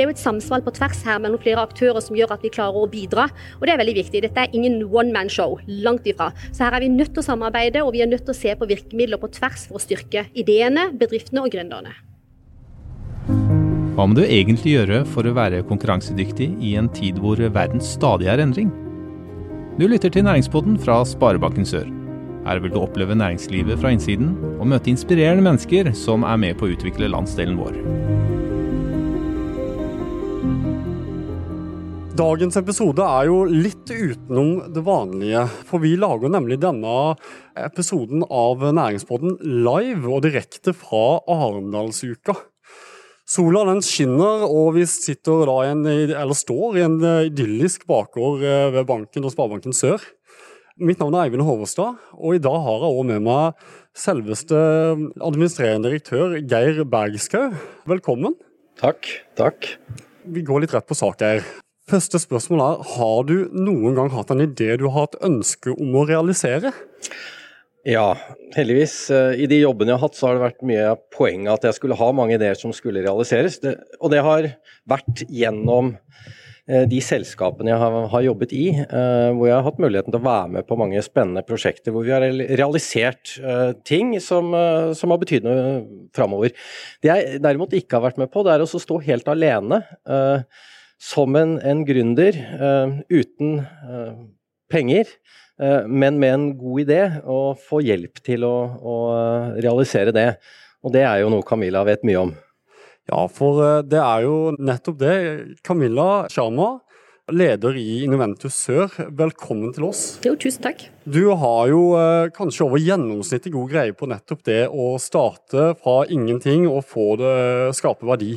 Det er jo et samsvar på tvers her mellom flere aktører som gjør at vi klarer å bidra, og det er veldig viktig. Dette er ingen one man show, langt ifra. Så her er vi nødt til å samarbeide, og vi er nødt til å se på virkemidler på tvers for å styrke ideene, bedriftene og gründerne. Hva må du egentlig gjøre for å være konkurransedyktig i en tid hvor verden stadig er endring? Du lytter til Næringspodden fra Sparebanken Sør. Her vil du oppleve næringslivet fra innsiden og møte inspirerende mennesker som er med på å utvikle landsdelen vår. Dagens episode er jo litt utenom det vanlige, for vi lager nemlig denne episoden av Næringspodden live og direkte fra Arendalsuka. Sola den skinner, og vi sitter da en, eller står i en idyllisk bakgård ved banken og Sparebanken Sør. Mitt navn er Eivind Hovestad, og i dag har jeg òg med meg selveste administrerende direktør Geir Bergskau. Velkommen. Takk. Takk. Vi går litt rett på sak her. Første spørsmål er, har du noen gang hatt en idé du har hatt ønske om å realisere? Ja, heldigvis. Eh, I de jobbene jeg har hatt, så har det vært mye av poenget at jeg skulle ha mange ideer som skulle realiseres. Det, og det har vært gjennom de selskapene jeg har, jobbet i, eh, hvor jeg har hatt muligheten til å være med på mange spennende prosjekter hvor vi har realisert eh, ting som, som har betydning framover. Det jeg derimot ikke har vært med på, det er å stå helt alene som en, en gründer uten penger. Men med en god idé, og få hjelp til å, å realisere det. Og det er jo noe Camilla vet mye om. Ja, for eh, det er jo nettopp det. Camilla Sharma, leder i Innoventus Sør, velkommen til oss. Jo, tusen takk. Du har jo eh, kanskje over gjennomsnittet god greie på nettopp det å starte fra ingenting og få det skape verdi.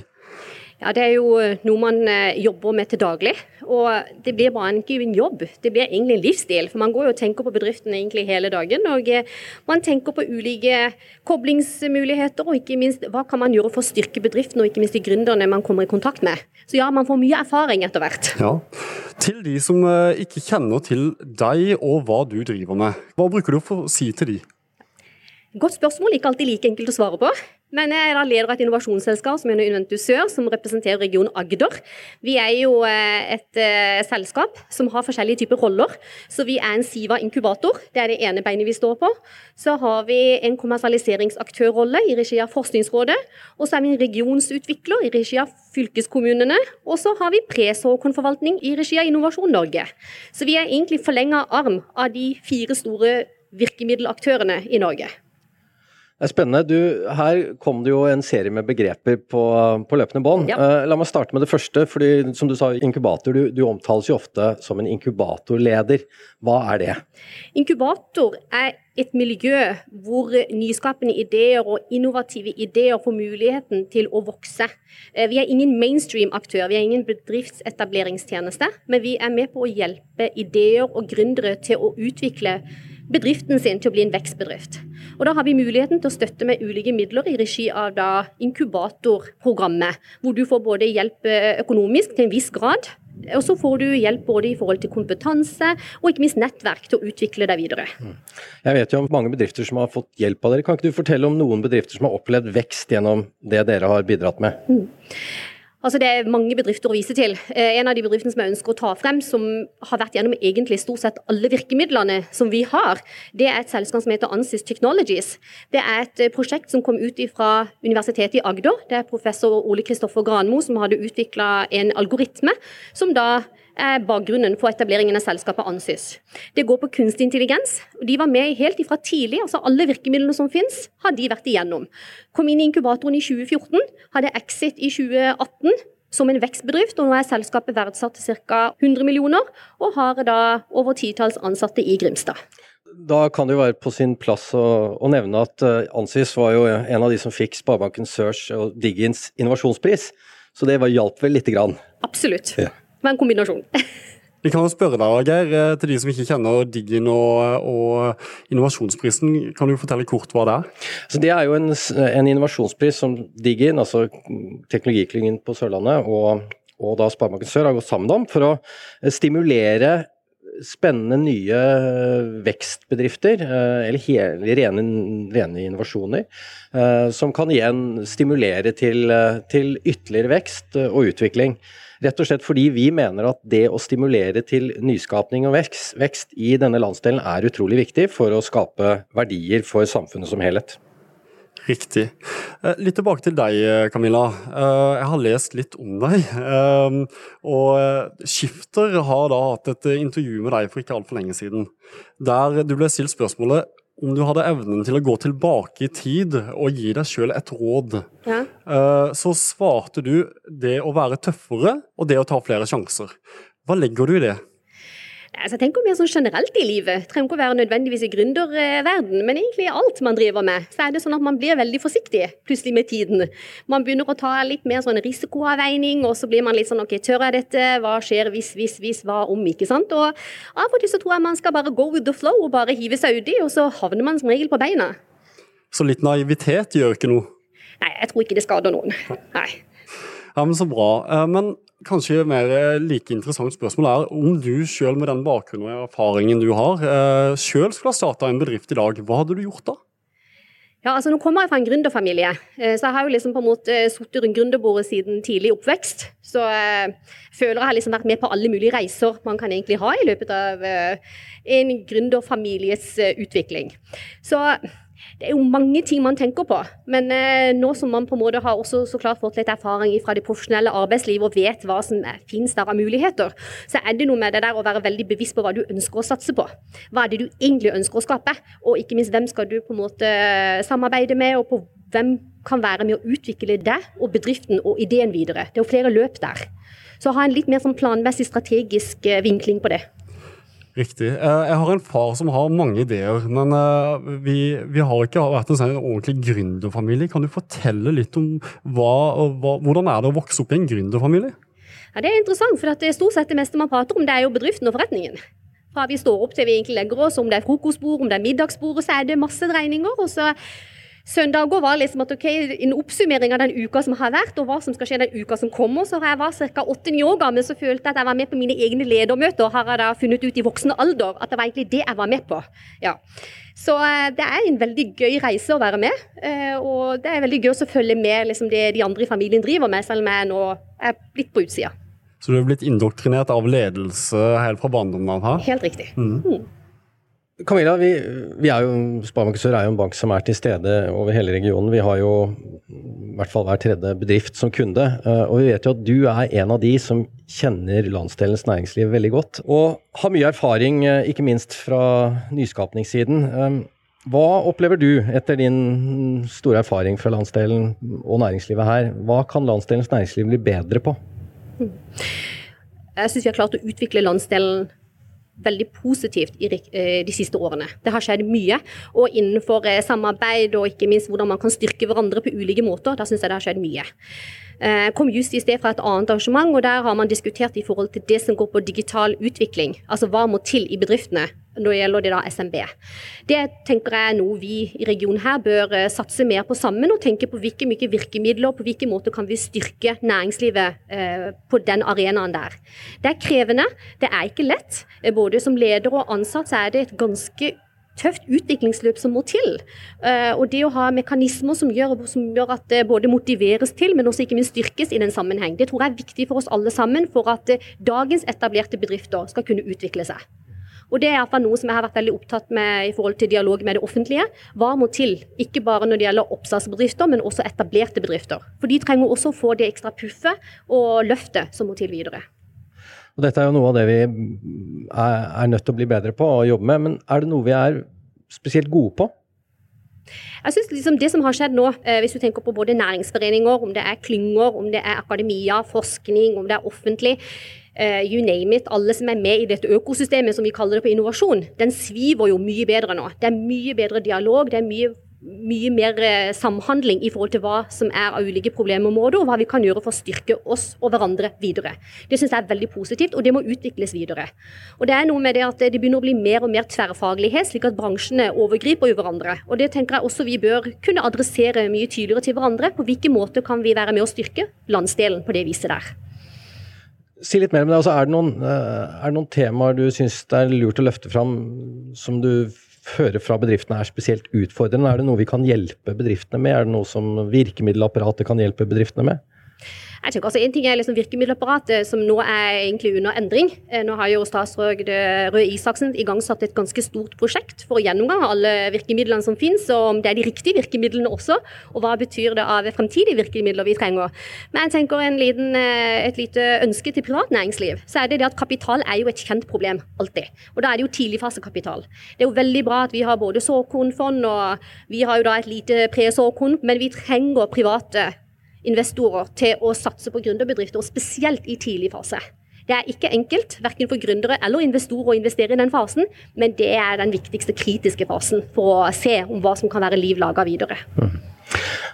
Ja, Det er jo eh, noe man eh, jobber med til daglig. Og det blir bare ikke en jobb, det blir egentlig en livsstil. For man går jo og tenker på bedriften egentlig hele dagen. Og eh, man tenker på ulike koblingsmuligheter, og ikke minst hva kan man gjøre for å styrke bedriften, og ikke minst de gründerne man kommer i kontakt med. Så ja, man får mye erfaring etter hvert. Ja. Til de som ikke kjenner til deg og hva du driver med, hva bruker du for å si til de? Godt spørsmål, ikke alltid like enkelt å svare på. Men jeg er da leder av et innovasjonsselskap som heter Inventus Sør, som representerer region Agder. Vi er jo eh, et uh, selskap som har forskjellige typer roller. Så vi er en Siva inkubator, det er det ene beinet vi står på. Så har vi en kommersialiseringsaktørrolle i regi av Forskningsrådet. Og så er vi en regionsutvikler i regi av fylkeskommunene. Og så har vi pre-såkornforvaltning i regi av Innovasjon Norge. Så vi er egentlig forlenga arm av de fire store virkemiddelaktørene i Norge. Det er spennende. Du, her kom det jo en serie med begreper på, på løpende bånd. Ja. Uh, la meg starte med det første. fordi som Du sa, inkubator. Du, du, omtales jo ofte som en inkubatorleder. Hva er det? Inkubator er et miljø hvor nyskapende ideer og innovative ideer får muligheten til å vokse. Uh, vi er ingen mainstream-aktør, vi er ingen bedriftsetableringstjeneste. Men vi er med på å hjelpe ideer og gründere til å utvikle bedriften sin til å bli en vekstbedrift. Og Da har vi muligheten til å støtte med ulike midler i regi av da inkubatorprogrammet, hvor du får både hjelp eh, økonomisk til en viss grad, og så får du hjelp både i forhold til kompetanse og ikke minst nettverk til å utvikle deg videre. Mm. Jeg vet jo om mange bedrifter som har fått hjelp av dere. Kan ikke du fortelle om noen bedrifter som har opplevd vekst gjennom det dere har bidratt med? Mm. Altså Det er mange bedrifter å vise til. Eh, en av de bedriftene som jeg ønsker å ta frem, som har vært gjennom egentlig stort sett alle virkemidlene som vi har, det er et selskap som heter Ansys Technologies. Det er et eh, prosjekt som kom ut fra Universitetet i Agder. Det er professor Ole Kristoffer Granmo som hadde utvikla en algoritme som da bakgrunnen for etableringen av selskapet Ansys. Det går på kunstig intelligens. De var med helt ifra tidlig. altså Alle virkemidlene som finnes, har de vært igjennom. Kom inn i inkubatoren i 2014, hadde exit i 2018 som en vekstbedrift, og nå er selskapet verdsatt til ca. 100 millioner, og har da over titalls ansatte i Grimstad. Da kan det jo være på sin plass å, å nevne at uh, Ansys var jo en av de som fikk Sparebanken Search og Diggins innovasjonspris, så det var, hjalp vel lite grann? Absolutt. Ja var en kombinasjon. Vi kan jo spørre deg, Geir, eh, til de som ikke kjenner Diggin og, og, innovasjonsprisen. Kan du fortelle kort hva det er? Så det er jo en, en innovasjonspris som Diggin, altså teknologiklyngen på Sørlandet, og, og da Sparebanken Sør har gått sammen om for å stimulere spennende nye vekstbedrifter, eller hele, rene, rene innovasjoner, som kan igjen stimulere til, til ytterligere vekst og utvikling. Rett og slett fordi vi mener at det å stimulere til nyskapning og vekst, vekst i denne landsdelen er utrolig viktig for å skape verdier for samfunnet som helhet. Riktig. Eh, litt tilbake til deg, eh, Camilla. Eh, jeg har lest litt om deg. Og Skifter har da hatt et intervju med deg for ikke altfor lenge siden, der du ble stilt spørsmålet om du hadde evnen til å gå tilbake i tid og gi deg sjøl et råd. Ja. Så svarte du det å være tøffere og det å ta flere sjanser. Hva legger du i det? Altså, jeg tenker mer sånn generelt i livet. Trenger ikke å være nødvendigvis i gründerverden, men egentlig alt man driver med. Så er det sånn at man blir veldig forsiktig plutselig med tiden. Man begynner å ta litt mer sånn risikoavveining, og så blir man litt sånn OK, tør jeg dette? Hva skjer hvis, hvis, hvis, hva om? Ikke sant? Og av og til så tror jeg man skal bare go with the flow og bare hive seg uti, og så havner man som regel på beina. Så litt naivitet gjør ikke noe? Nei, jeg tror ikke det skader noen. Nei. Ja, men Så bra. Eh, men kanskje mer eh, like interessant spørsmål er om du sjøl med den bakgrunnen og erfaringen du har, eh, sjøl skulle ha starta en bedrift i dag, hva hadde du gjort da? Ja, altså Nå kommer jeg fra en gründerfamilie, så jeg har jo liksom på en måte sittet rundt gründerbordet siden tidlig oppvekst. Så jeg føler jeg har liksom vært med på alle mulige reiser man kan egentlig ha i løpet av en gründerfamilies utvikling. Så det er jo mange ting man tenker på. Men eh, nå som man på en måte har også så klart fått litt erfaring fra det profesjonelle arbeidslivet og vet hva som finnes der av muligheter, så er det noe med det der å være veldig bevisst på hva du ønsker å satse på. Hva er det du egentlig ønsker å skape? Og ikke minst hvem skal du på en måte samarbeide med, og på hvem kan være med å utvikle deg og bedriften og ideen videre. Det er jo flere løp der. Så ha en litt mer sånn planmessig strategisk eh, vinkling på det. Riktig. Eh, jeg har en far som har mange ideer, men eh, vi, vi har ikke vært en sånn ordentlig gründerfamilie. Kan du fortelle litt om hva, hva, hvordan er det å vokse opp i en gründerfamilie? Ja, Det er interessant, for det er stort sett det meste man prater om, det er jo bedriften og forretningen. Fra vi står opp til vi egentlig legger oss, om det er frokostbord, om det er middagsbord, så er det masse dreininger. og så Søndager var liksom at okay, en oppsummering av den uka som har vært, og hva som skal skje den uka som kommer. Så jeg var ca. åtte-ni år gammel, så følte jeg at jeg var med på mine egne ledermøter. Har jeg da funnet ut i voksen alder at det var egentlig det jeg var med på. Ja. Så eh, det er en veldig gøy reise å være med. Eh, og det er veldig gøy å følge med liksom, det de andre i familien driver med, selv om jeg nå er blitt på utsida. Så du er blitt indoktrinert av ledelse helt fra barndommen av? Helt riktig. Mm. Camilla, vi, vi, er jo, Sparebanken Sør er jo en bank som er til stede over hele regionen. Vi har jo i hvert fall hver tredje bedrift som kunde. Eh, og vi vet jo at du er en av de som kjenner landsdelens næringsliv veldig godt. Og har mye erfaring, eh, ikke minst fra nyskapningssiden. Eh, hva opplever du etter din store erfaring fra landsdelen og næringslivet her? Hva kan landsdelens næringsliv bli bedre på? Jeg syns vi har klart å utvikle landsdelen veldig positivt i eh, de siste årene. Det har skjedd mye. Og innenfor eh, samarbeid og ikke minst hvordan man kan styrke hverandre på ulike måter, da syns jeg det har skjedd mye. Jeg eh, kom just i sted fra et annet arrangement, og der har man diskutert i forhold til det som går på digital utvikling. Altså hva må til i bedriftene når gjelder det da SMB. Det tenker jeg er noe vi i regionen her bør satse mer på sammen, og tenke på hvilke mye virkemidler, og på hvilke måter kan vi styrke næringslivet eh, på den arenaen der. Det er krevende, det er ikke lett. Både som leder og ansatt så er det et ganske tøft utviklingsløp som må til. Uh, og det å ha mekanismer som gjør, som gjør, at det både motiveres til, men også ikke minst styrkes i den sammenheng. Det tror jeg er viktig for oss alle sammen for at dagens etablerte bedrifter skal kunne utvikle seg. Og Det er iallfall noe som jeg har vært veldig opptatt med i forhold til dialog med det offentlige. Hva må til? Ikke bare når det gjelder oppstartsbedrifter, men også etablerte bedrifter. For de trenger også å få det ekstra puffet og løftet som må til videre. Og Dette er jo noe av det vi er, nødt til å bli bedre på og jobbe med, men er det noe vi er spesielt gode på? Jeg synes liksom Det som har skjedd nå, eh, hvis du tenker på både næringsforeninger, om det er klynger, om det er akademia, forskning, om det er offentlig, you name it, alle som er med i dette økosystemet som vi kaller det på innovasjon, den sviver jo mye bedre nå. Det er mye bedre dialog, det er mye mye mer eh, samhandling i forhold til hva som er av ulike problemområder, og hva vi kan gjøre for å styrke oss og hverandre videre. Det syns jeg er veldig positivt, og det må utvikles videre. Og Det er noe med det at det begynner å bli mer og mer tverrfaglighet, slik at bransjene overgriper jo hverandre. Og Det tenker jeg også vi bør kunne adressere mye tydeligere til hverandre. På hvilken måte kan vi være med å styrke landsdelen på det viset der. Si litt mer om det. Altså, er, det noen, eh, er det noen temaer du syns det er lurt å løfte fram som du hører fra bedriftene er spesielt utfordrende? Er det noe vi kan hjelpe bedriftene med? Er det noe som virkemiddelapparatet kan hjelpe bedriftene med? Jeg tenker altså En ting er liksom virkemiddelapparatet, som nå er egentlig under endring. Eh, nå har jo statsråd Røe Isaksen igangsatt et ganske stort prosjekt for å gjennomgå alle virkemidlene som finnes, og om det er de riktige virkemidlene også, og hva betyr det av fremtidige virkemidler vi trenger. Men jeg tenker liten, eh, et lite ønske til privat næringsliv, så er det det at kapital er jo et kjent problem, alltid. Og da er det jo tidligfasekapital. Det er jo veldig bra at vi har både såkornfond, og vi har jo da et lite pre-såkorn, men vi trenger private investorer til å satse på gründerbedrifter, og spesielt i tidlig fase. Det er ikke enkelt, verken for gründere eller investorer å investere i den fasen, men det er den viktigste kritiske fasen for å se om hva som kan være liv laga videre. Mm.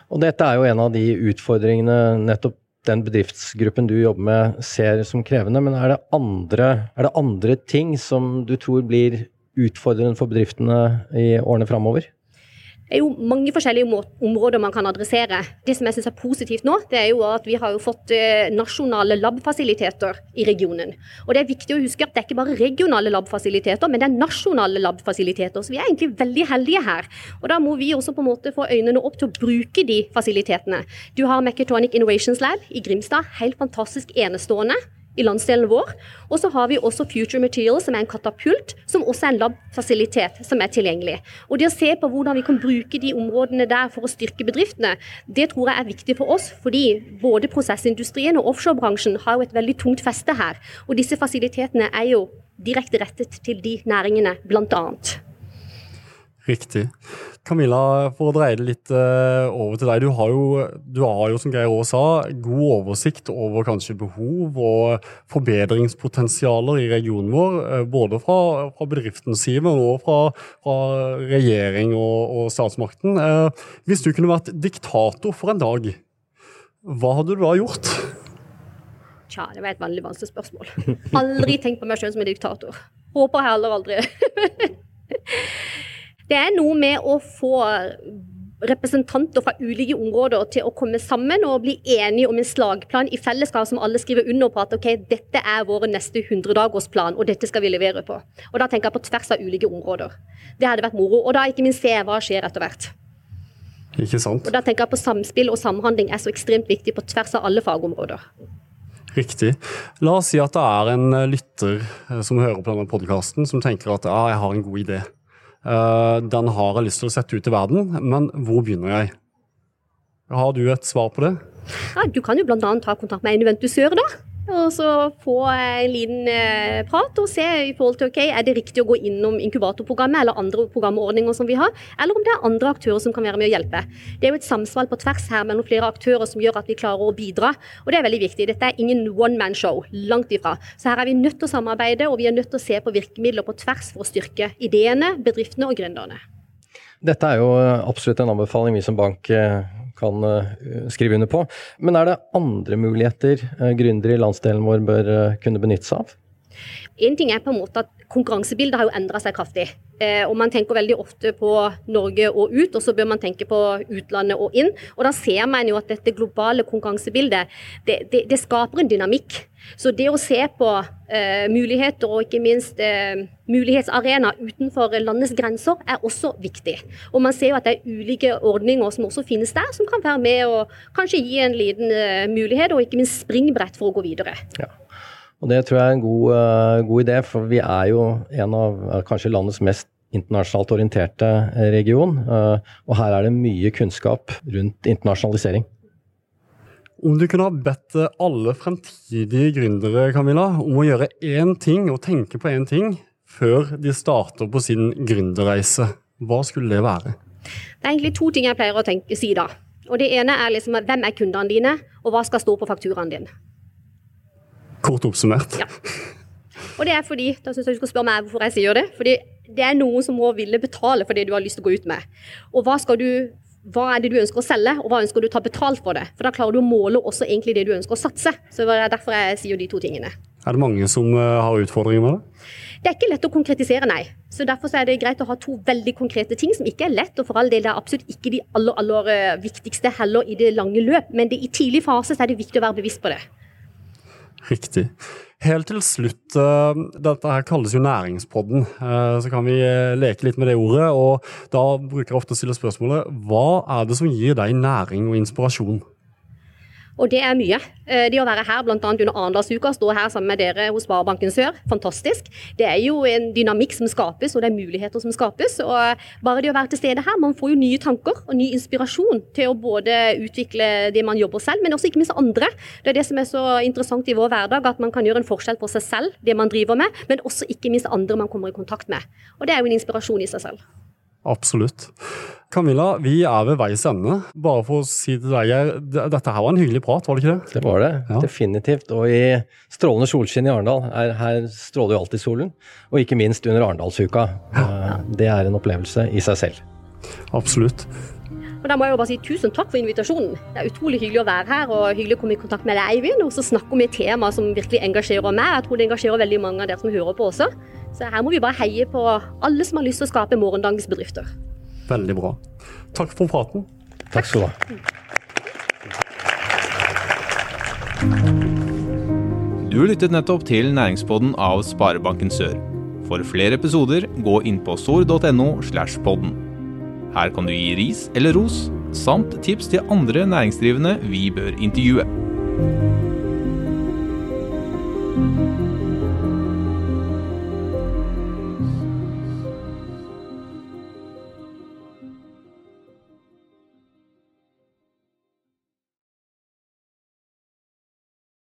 Og Dette er jo en av de utfordringene nettopp den bedriftsgruppen du jobber med ser som krevende. Men er det andre, er det andre ting som du tror blir utfordrende for bedriftene i årene framover? Det er jo mange forskjellige områder man kan adressere. Det som jeg synes er positivt nå, det er jo at vi har jo fått eh, nasjonale labfasiliteter i regionen. Og det er viktig å huske at det er ikke bare regionale labfasiliteter, men det er nasjonale labfasiliteter. Så vi er egentlig veldig heldige her. Og da må vi også på en måte få øynene opp til å bruke de fasilitetene. Du har Mechatronic Innovations Lab i Grimstad. Helt fantastisk enestående i landsdelen vår. Og så har vi også Future Materials, som er en katapult, som også er en lab-fasilitet som er tilgjengelig. Og det å se på hvordan vi kan bruke de områdene der for å styrke bedriftene, det tror jeg er viktig for oss. Fordi både prosessindustrien og offshorebransjen har jo et veldig tungt feste her. Og disse fasilitetene er jo direkte rettet til de næringene, blant annet. Riktig. Camilla, for å dreie det litt uh, over til deg. Du har jo, du har jo som Geir også sa, god oversikt over kanskje behov og forbedringspotensialer i regionen vår. Uh, både fra, fra bedriftens side, men også fra, fra regjering og, og statsmakten. Uh, hvis du kunne vært diktator for en dag, hva hadde du da gjort? Tja, det var et veldig vanskelig spørsmål. Aldri tenkt på meg sjøl som en diktator. Håper heller aldri. Det er noe med å få representanter fra ulike områder til å komme sammen og bli enige om en slagplan i fellesskap som alle skriver under på at ok, dette er vår neste 100-dagersplan, og dette skal vi levere på. Og Da tenker jeg på tvers av ulike områder. Det hadde vært moro. Og da ikke minst se hva skjer etter hvert. Ikke sant? Og Da tenker jeg på samspill og samhandling er så ekstremt viktig på tvers av alle fagområder. Riktig. La oss si at det er en lytter eh, som hører på denne podkasten som tenker at ja, jeg har en god idé. Eh, den har jeg lyst til å sette ut i verden, men hvor begynner jeg? Har du et svar på det? Ja, du kan jo bl.a. ta kontakt med en eventusør, da. Og så få en liten eh, prat og se i forhold til ok, er det riktig å gå innom inkubatorprogrammet eller andre programordninger som vi har, eller om det er andre aktører som kan være med å hjelpe. Det er jo et samsvalg på tvers her mellom flere aktører som gjør at vi klarer å bidra. Og det er veldig viktig. Dette er ingen one man show. Langt ifra. Så her er vi nødt til å samarbeide, og vi er nødt til å se på virkemidler på tvers for å styrke ideene, bedriftene og gründerne. Dette er jo absolutt en anbefaling vi som bank eh, kan eh, skrive under på. Men er det andre muligheter eh, gründere i landsdelen vår bør eh, kunne benytte seg av? En ting er på en måte at Konkurransebildet har jo endra seg kraftig. Eh, og Man tenker veldig ofte på Norge og ut, og så bør man tenke på utlandet og inn. Og Da ser man jo at dette globale konkurransebildet det, det, det skaper en dynamikk. Så det å se på eh, muligheter og ikke minst eh, mulighetsarenaer utenfor landets grenser er også viktig. Og man ser jo at det er ulike ordninger som også finnes der, som kan være med og kanskje gi en liten eh, mulighet, og ikke minst springbrett for å gå videre. Ja. Og Det tror jeg er en god, uh, god idé, for vi er jo en av uh, kanskje landets mest internasjonalt orienterte region. Uh, og her er det mye kunnskap rundt internasjonalisering. Om du kunne ha bedt alle fremtidige gründere Camilla, om å gjøre én ting og tenke på én ting før de starter på sin gründerreise, hva skulle det være? Det er egentlig to ting jeg pleier å tenke, si da. Og Det ene er liksom, hvem er kundene dine, og hva skal stå på fakturaen din. Kort oppsummert. Ja. Og det er fordi, da synes jeg du skal spørre meg hvorfor jeg sier det. Fordi det er noen som må ville betale for det du har lyst til å gå ut med. Og hva, du, hva er det du ønsker å selge, og hva ønsker du å ta betalt for det? For da klarer du å måle også egentlig det du ønsker å satse. Så det er derfor jeg sier de to tingene. Er det mange som eh, har utfordringer med det? Det er ikke lett å konkretisere, nei. Så Derfor er det greit å ha to veldig konkrete ting som ikke er lett. Og for all del, det er absolutt ikke de aller, aller eh, viktigste heller i det lange løp. Men det, i tidlig fase så er det viktig å være bevisst på det. Riktig. Helt til slutt, eh, dette her kalles jo næringspodden, eh, så kan vi eh, leke litt med det ordet. og Da bruker jeg ofte å stille spørsmålet hva er det som gir deg næring og inspirasjon? Og det er mye. Eh, det å være her bl.a. under Arendalsuka, stå her sammen med dere hos Sparebanken Sør, fantastisk. Det er jo en dynamikk som skapes, og det er muligheter som skapes. Og bare det å være til stede her, man får jo nye tanker og ny inspirasjon til å både utvikle det man jobber selv, men også ikke minst andre. Det er det som er så interessant i vår hverdag, at man kan gjøre en forskjell på seg selv, det man driver med, men også ikke minst andre man kommer i kontakt med. Og det er jo en inspirasjon i seg selv. Absolutt. Camilla, vi er ved veis ende. Bare for å si til deg, dette her var en hyggelig prat, var det ikke det? Det var det, ja. definitivt. Og i strålende solskinn i Arendal, her, her, stråler jo alltid solen. Og ikke minst under Arendalsuka. Ja. Det er en opplevelse i seg selv. Absolutt. Og da må jeg jo bare si Tusen takk for invitasjonen. Det er utrolig hyggelig å være her og hyggelig å komme i kontakt med deg, Eivind. Og så snakke om et tema som virkelig engasjerer meg. Jeg tror det engasjerer veldig mange av dere som hører på også. Så her må vi bare heie på alle som har lyst til å skape morgendagens bedrifter. Veldig bra. Takk for praten. Takk skal du ha. Du lyttet nettopp til Næringspodden av Sparebanken Sør. For flere episoder, gå inn på sor.no slash podden. Her kan du gi ris eller ros, samt tips til andre næringsdrivende vi bør intervjue.